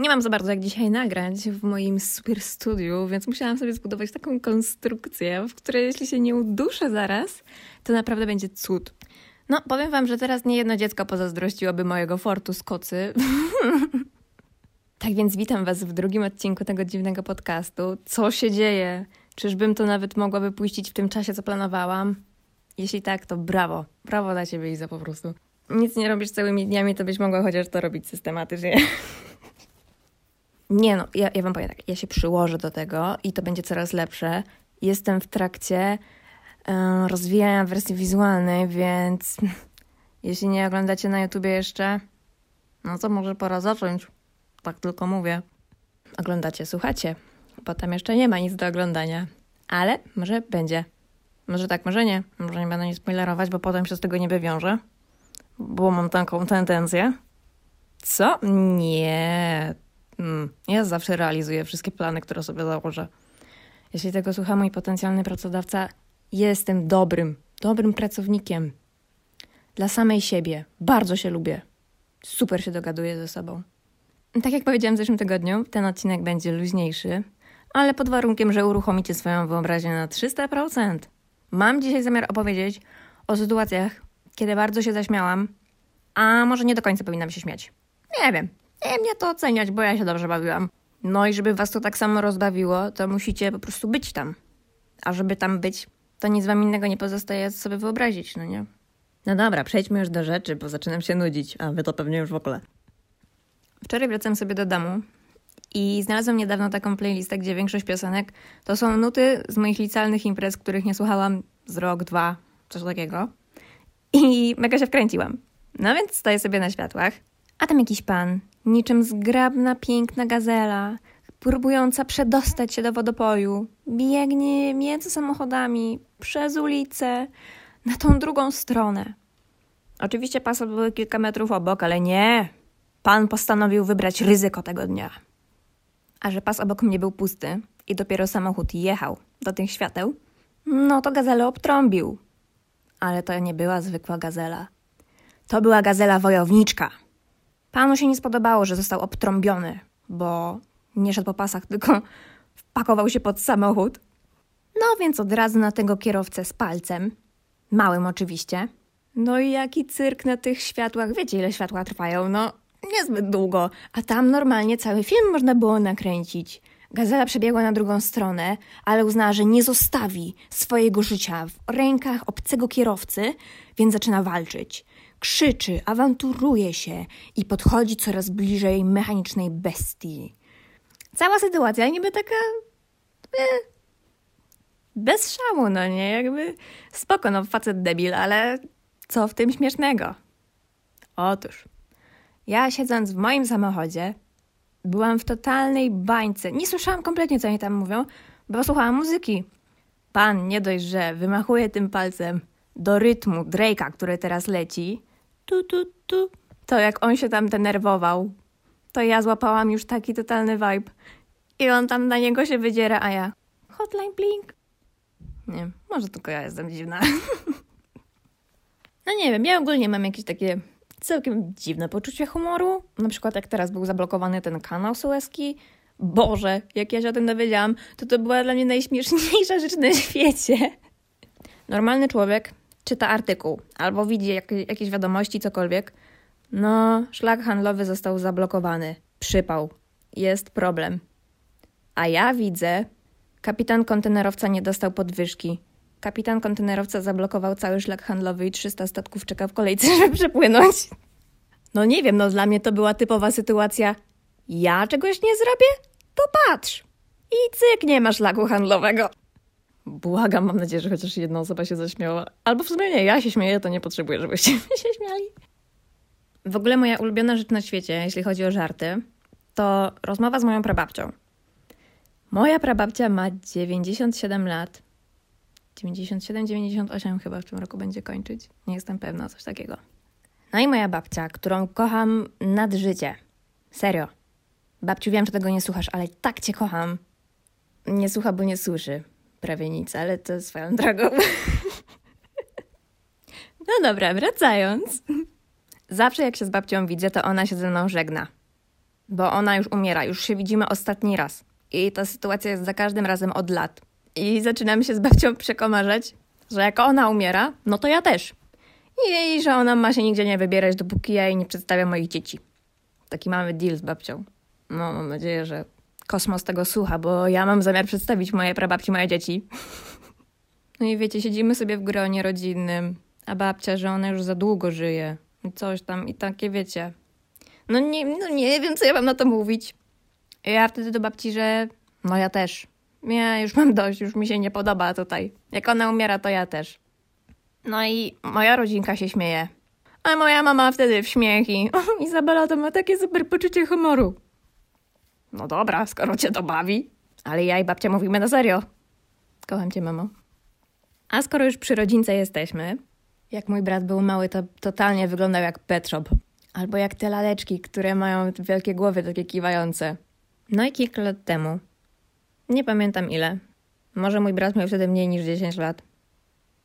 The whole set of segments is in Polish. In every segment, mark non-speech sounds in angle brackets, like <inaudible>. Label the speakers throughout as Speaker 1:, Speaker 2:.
Speaker 1: Nie mam za bardzo jak dzisiaj nagrać w moim super studiu, więc musiałam sobie zbudować taką konstrukcję, w której jeśli się nie uduszę zaraz, to naprawdę będzie cud. No, powiem wam, że teraz nie jedno dziecko pozazdrościłoby mojego fortu z kocy. <laughs> tak więc witam was w drugim odcinku tego dziwnego podcastu. Co się dzieje? Czyżbym to nawet mogła wypuścić w tym czasie, co planowałam? Jeśli tak, to brawo. Brawo dla ciebie, Iza, po prostu. Nic nie robisz całymi dniami, to byś mogła chociaż to robić systematycznie. <laughs> Nie no, ja, ja wam powiem tak, ja się przyłożę do tego i to będzie coraz lepsze. Jestem w trakcie e, rozwijania wersji wizualnej, więc <laughs> jeśli nie oglądacie na YouTubie jeszcze, no to może pora zacząć. Tak tylko mówię. Oglądacie, słuchacie, bo tam jeszcze nie ma nic do oglądania. Ale może będzie. Może tak, może nie. Może nie będę nic spoilerować, bo potem się z tego nie wywiążę. Bo mam taką tendencję. Co? Nie, Mm, ja zawsze realizuję wszystkie plany, które sobie założę. Jeśli tego słucha mój potencjalny pracodawca, jestem dobrym, dobrym pracownikiem. Dla samej siebie. Bardzo się lubię. Super się dogaduję ze sobą. Tak jak powiedziałam w zeszłym tygodniu, ten odcinek będzie luźniejszy, ale pod warunkiem, że uruchomicie swoją wyobraźnię na 300%. Mam dzisiaj zamiar opowiedzieć o sytuacjach, kiedy bardzo się zaśmiałam, a może nie do końca powinnam się śmiać. Nie wiem, nie mnie to oceniać, bo ja się dobrze bawiłam. No i żeby was to tak samo rozbawiło, to musicie po prostu być tam. A żeby tam być, to nic wam innego nie pozostaje sobie wyobrazić, no nie? No dobra, przejdźmy już do rzeczy, bo zaczynam się nudzić, a wy to pewnie już w ogóle. Wczoraj wracam sobie do domu i znalazłam niedawno taką playlistę, gdzie większość piosenek to są nuty z moich licealnych imprez, których nie słuchałam z rok, dwa, coś takiego. I mega się wkręciłam. No więc stoję sobie na światłach, a tam jakiś pan niczym zgrabna, piękna gazela, próbująca przedostać się do wodopoju. Biegnie między samochodami, przez ulicę, na tą drugą stronę. Oczywiście pasy były kilka metrów obok, ale nie. Pan postanowił wybrać ryzyko tego dnia. A że pas obok mnie był pusty i dopiero samochód jechał do tych świateł, no to gazelę obtrąbił. Ale to nie była zwykła gazela. To była gazela wojowniczka. Panu się nie spodobało, że został obtrąbiony, bo nie szedł po pasach, tylko wpakował się pod samochód. No więc od razu na tego kierowcę z palcem, małym oczywiście. No i jaki cyrk na tych światłach, wiecie ile światła trwają, no niezbyt długo, a tam normalnie cały film można było nakręcić. Gazela przebiegła na drugą stronę, ale uznała, że nie zostawi swojego życia w rękach obcego kierowcy, więc zaczyna walczyć krzyczy, awanturuje się i podchodzi coraz bliżej mechanicznej bestii. Cała sytuacja niby taka... E, bez szamu, no nie? Jakby spoko, no facet debil, ale co w tym śmiesznego? Otóż, ja siedząc w moim samochodzie, byłam w totalnej bańce. Nie słyszałam kompletnie, co oni tam mówią, bo słuchałam muzyki. Pan nie dość, że wymachuje tym palcem do rytmu Drake'a, który teraz leci, tu, tu, tu. To jak on się tam denerwował, to ja złapałam już taki totalny vibe. I on tam na niego się wydziera, a ja hotline blink. Nie, może tylko ja jestem dziwna. <laughs> no nie wiem, ja ogólnie mam jakieś takie całkiem dziwne poczucie humoru. Na przykład jak teraz był zablokowany ten kanał Suezki. Boże, jak ja się o tym dowiedziałam, to to była dla mnie najśmieszniejsza rzecz na świecie. Normalny człowiek czyta artykuł albo widzi jak, jakieś wiadomości, cokolwiek, no, szlak handlowy został zablokowany. Przypał. Jest problem. A ja widzę, kapitan kontenerowca nie dostał podwyżki. Kapitan kontenerowca zablokował cały szlak handlowy i 300 statków czeka w kolejce, <laughs> żeby przepłynąć. No nie wiem, no dla mnie to była typowa sytuacja. Ja czegoś nie zrobię? To patrz. I cyk, nie ma szlaku handlowego. Błagam, mam nadzieję, że chociaż jedna osoba się zaśmiała. Albo w sumie nie, ja się śmieję, to nie potrzebuję, żebyście <laughs> się śmiali. W ogóle moja ulubiona rzecz na świecie, jeśli chodzi o żarty, to rozmowa z moją prababcią. Moja prababcia ma 97 lat. 97, 98 chyba w tym roku będzie kończyć. Nie jestem pewna, coś takiego. No i moja babcia, którą kocham nad życie. Serio. Babciu, wiem, że tego nie słuchasz, ale tak cię kocham. Nie słucha, bo nie słyszy prawie nic, ale to swoją drogą. <laughs> no dobra, wracając. Zawsze jak się z babcią widzę, to ona się ze mną żegna. bo ona już umiera, już się widzimy ostatni raz. I ta sytuacja jest za każdym razem od lat. I zaczynamy się z babcią przekomarzać, że jak ona umiera, no to ja też. I że ona ma się nigdzie nie wybierać, dopóki ja jej nie przedstawiam moich dzieci. Taki mamy deal z babcią. No, mam nadzieję, że kosmos tego słucha, bo ja mam zamiar przedstawić moje prababci, moje dzieci. <laughs> No i wiecie, siedzimy sobie w gronie rodzinnym, a babcia, że ona już za długo żyje. Coś tam, i takie wiecie. No nie, no nie wiem, co ja mam na to mówić. Ja wtedy do babci, że no ja też. Ja już mam dość, już mi się nie podoba tutaj. Jak ona umiera, to ja też. No i moja rodzinka się śmieje. A moja mama wtedy w śmiech i <laughs> Izabela to ma takie super poczucie humoru. No dobra, skoro cię to bawi. Ale ja i babcia mówimy na serio. Kocham cię, mamo. A skoro już przy rodzince jesteśmy, jak mój brat był mały, to totalnie wyglądał jak Pet Shop. Albo jak te laleczki, które mają wielkie głowy takie kiwające. No i kilka lat temu, nie pamiętam ile, może mój brat miał wtedy mniej niż 10 lat.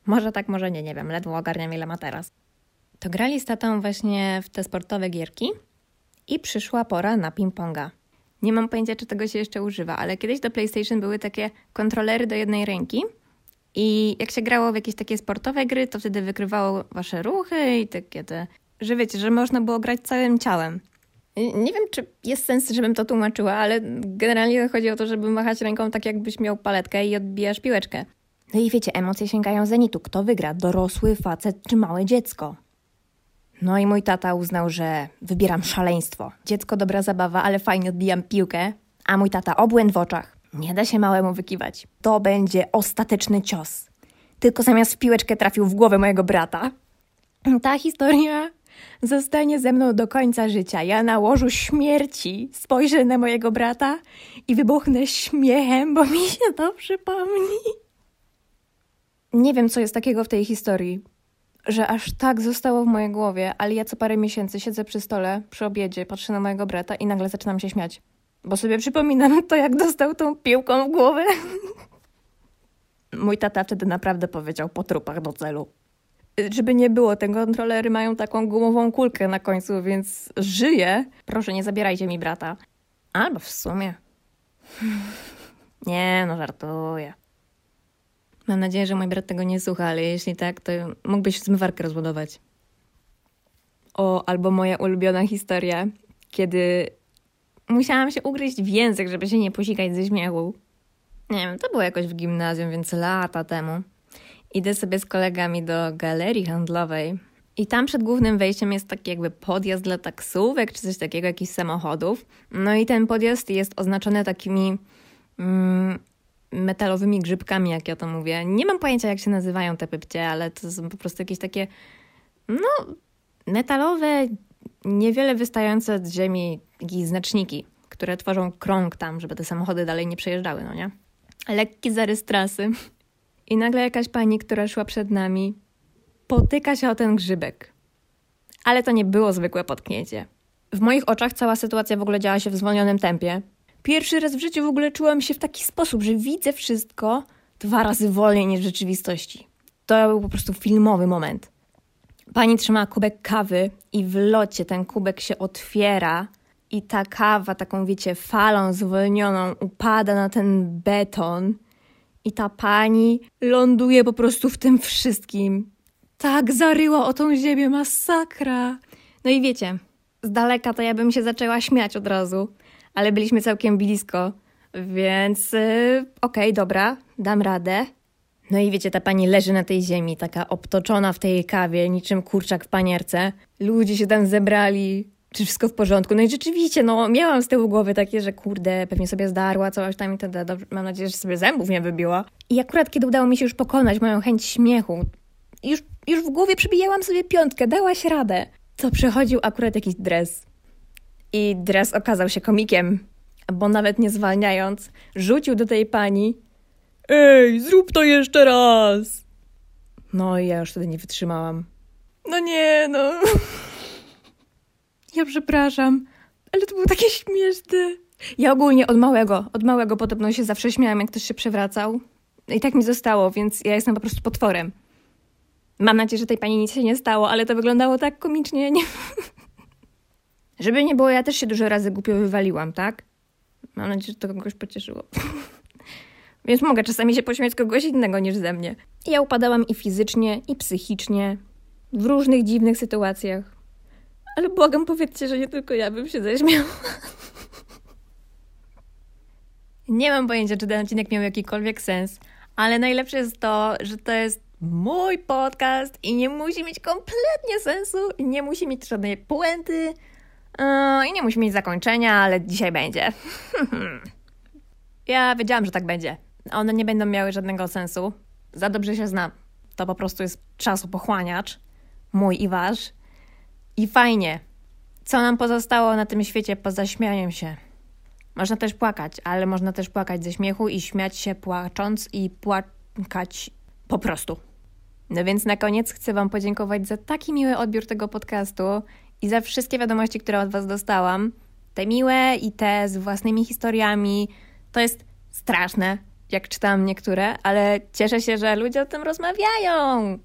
Speaker 1: Może tak, może nie, nie wiem, ledwo ogarniam ile ma teraz. To grali z tatą właśnie w te sportowe gierki i przyszła pora na ping-ponga. Nie mam pojęcia, czy tego się jeszcze używa, ale kiedyś do PlayStation były takie kontrolery do jednej ręki i jak się grało w jakieś takie sportowe gry, to wtedy wykrywało wasze ruchy i takie te, że wiecie, że można było grać całym ciałem. Nie wiem, czy jest sens, żebym to tłumaczyła, ale generalnie chodzi o to, żeby machać ręką tak, jakbyś miał paletkę i odbijasz piłeczkę. No i wiecie, emocje sięgają zenitu. Kto wygra? Dorosły facet czy małe dziecko? No i mój tata uznał, że wybieram szaleństwo. Dziecko dobra zabawa, ale fajnie odbijam piłkę. A mój tata obłęd w oczach. Nie da się małemu wykiwać. To będzie ostateczny cios. Tylko zamiast w piłeczkę trafił w głowę mojego brata. Ta historia zostanie ze mną do końca życia. Ja na łożu śmierci spojrzę na mojego brata i wybuchnę śmiechem, bo mi się to przypomni. Nie wiem, co jest takiego w tej historii, że aż tak zostało w mojej głowie, ale ja co parę miesięcy siedzę przy stole, przy obiedzie, patrzę na mojego brata i nagle zaczynam się śmiać. Bo sobie przypominam <laughs> to, jak dostał tą piłką w głowę. Mój tata wtedy naprawdę powiedział po trupach do celu. Żeby nie było, te kontrolery mają taką gumową kulkę na końcu, więc żyje. Proszę, nie zabierajcie mi brata. Albo w sumie. <laughs> Nie, no żartuję. Mam nadzieję, że mój brat tego nie słucha, ale jeśli tak, to mógłbyś zmywarkę rozładować. O, albo moja ulubiona historia, kiedy musiałam się ugryźć w język, żeby się nie posikać ze śmiechu. Nie wiem, to było jakoś w gimnazjum, więc lata temu. Idę sobie z kolegami do galerii handlowej i tam przed głównym wejściem jest taki jakby podjazd dla taksówek czy coś takiego, jakichś samochodów. No i ten podjazd jest oznaczony takimi mm, metalowymi grzybkami, jak ja to mówię. Nie mam pojęcia, jak się nazywają te pypcie, ale to są po prostu jakieś takie, no, metalowe, niewiele wystające z ziemi jakieś znaczniki, które tworzą krąg tam, żeby te samochody dalej nie przejeżdżały, no nie? Lekki zarys trasy. I nagle jakaś pani, która szła przed nami, potyka się o ten grzybek. Ale to nie było zwykłe potknięcie. W moich oczach cała sytuacja w ogóle działa się w zwolnionym tempie, Pierwszy raz w życiu w ogóle czułam się w taki sposób, że widzę wszystko dwa razy wolniej niż w rzeczywistości. To był po prostu filmowy moment. Pani trzyma kubek kawy i w locie ten kubek się otwiera i ta kawa taką, wiecie, falą zwolnioną upada na ten beton i ta pani ląduje po prostu w tym wszystkim. Tak zaryła o tą ziemię, masakra. No i wiecie, z daleka to ja bym się zaczęła śmiać od razu ale byliśmy całkiem blisko, więc yy, okej, okay, dobra, dam radę. No i wiecie, ta pani leży na tej ziemi, taka obtoczona w tej kawie, niczym kurczak w panierce. Ludzie się tam zebrali, czy wszystko w porządku. No i rzeczywiście, no miałam z tyłu głowy takie, że kurde, pewnie sobie zdarła coś tam i wtedy, dobrze, mam nadzieję, że sobie zębów nie wybiła. I akurat kiedy udało mi się już pokonać moją chęć śmiechu, już, już w głowie przybijałam sobie piątkę, dałaś radę, to przechodził akurat jakiś dres. I Dres okazał się komikiem, bo nawet nie zwalniając, rzucił do tej pani: Ej, zrób to jeszcze raz! No i ja już wtedy nie wytrzymałam. No nie, no. Ja przepraszam, ale to było takie śmieszne. Ja ogólnie od małego, od małego podobno się zawsze śmiałam, jak ktoś się przewracał. I tak mi zostało, więc ja jestem po prostu potworem. Mam nadzieję, że tej pani nic się nie stało, ale to wyglądało tak komicznie. Nie? Żeby nie było, ja też się dużo razy głupio wywaliłam, tak? Mam nadzieję, że to kogoś pocieszyło. <laughs> Więc mogę czasami się pośmiać kogoś innego niż ze mnie. Ja upadałam i fizycznie, i psychicznie, w różnych dziwnych sytuacjach. Ale błagam, powiedzcie, że nie tylko ja bym się zaśmiała. <laughs> Nie mam pojęcia, czy ten odcinek miał jakikolwiek sens, ale najlepsze jest to, że to jest mój podcast i nie musi mieć kompletnie sensu, nie musi mieć żadnej puenty yy, i nie musi mieć zakończenia, ale dzisiaj będzie. <laughs> ja wiedziałam, że tak będzie. One nie będą miały żadnego sensu. Za dobrze się znam. To po prostu jest czasopochłaniacz. Mój i wasz. I fajnie. Co nam pozostało na tym świecie poza śmianiem się? Można też płakać, ale można też płakać ze śmiechu i śmiać się płacząc i płakać po prostu. No więc na koniec chcę Wam podziękować za taki miły odbiór tego podcastu i za wszystkie wiadomości, które od Was dostałam. Te miłe i te z własnymi historiami. To jest straszne, jak czytałam niektóre, ale cieszę się, że ludzie o tym rozmawiają.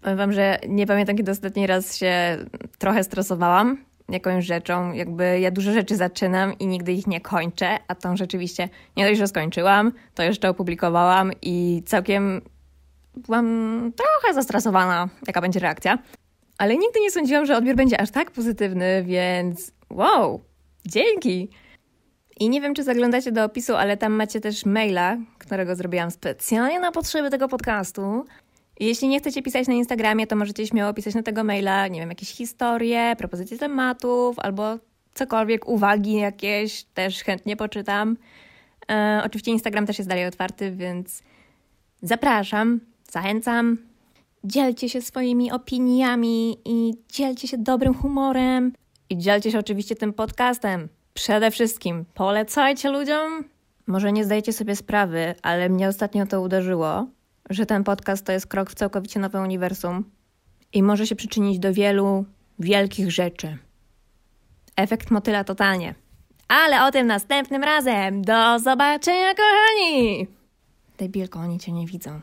Speaker 1: Powiem Wam, że nie pamiętam, kiedy ostatni raz się trochę stresowałam jakąś rzeczą. Jakby ja dużo rzeczy zaczynam i nigdy ich nie kończę, a tą rzeczywiście nie dość, że skończyłam, to jeszcze opublikowałam i całkiem byłam trochę zastresowana, jaka będzie reakcja. Ale nigdy nie sądziłam, że odbiór będzie aż tak pozytywny, więc wow, dzięki! I nie wiem, czy zaglądacie do opisu, ale tam macie też maila, którego zrobiłam specjalnie na potrzeby tego podcastu. Jeśli nie chcecie pisać na Instagramie, to możecie śmiało pisać na tego maila, nie wiem, jakieś historie, propozycje tematów albo cokolwiek, uwagi jakieś, też chętnie poczytam. E, oczywiście Instagram też jest dalej otwarty, więc zapraszam, zachęcam. Dzielcie się swoimi opiniami i dzielcie się dobrym humorem. I dzielcie się oczywiście tym podcastem. Przede wszystkim polecajcie ludziom. Może nie zdajecie sobie sprawy, ale mnie ostatnio to uderzyło że ten podcast to jest krok w całkowicie nowe uniwersum i może się przyczynić do wielu wielkich rzeczy. Efekt motyla totalnie. Ale o tym następnym razem. Do zobaczenia, kochani! Debilko, oni cię nie widzą.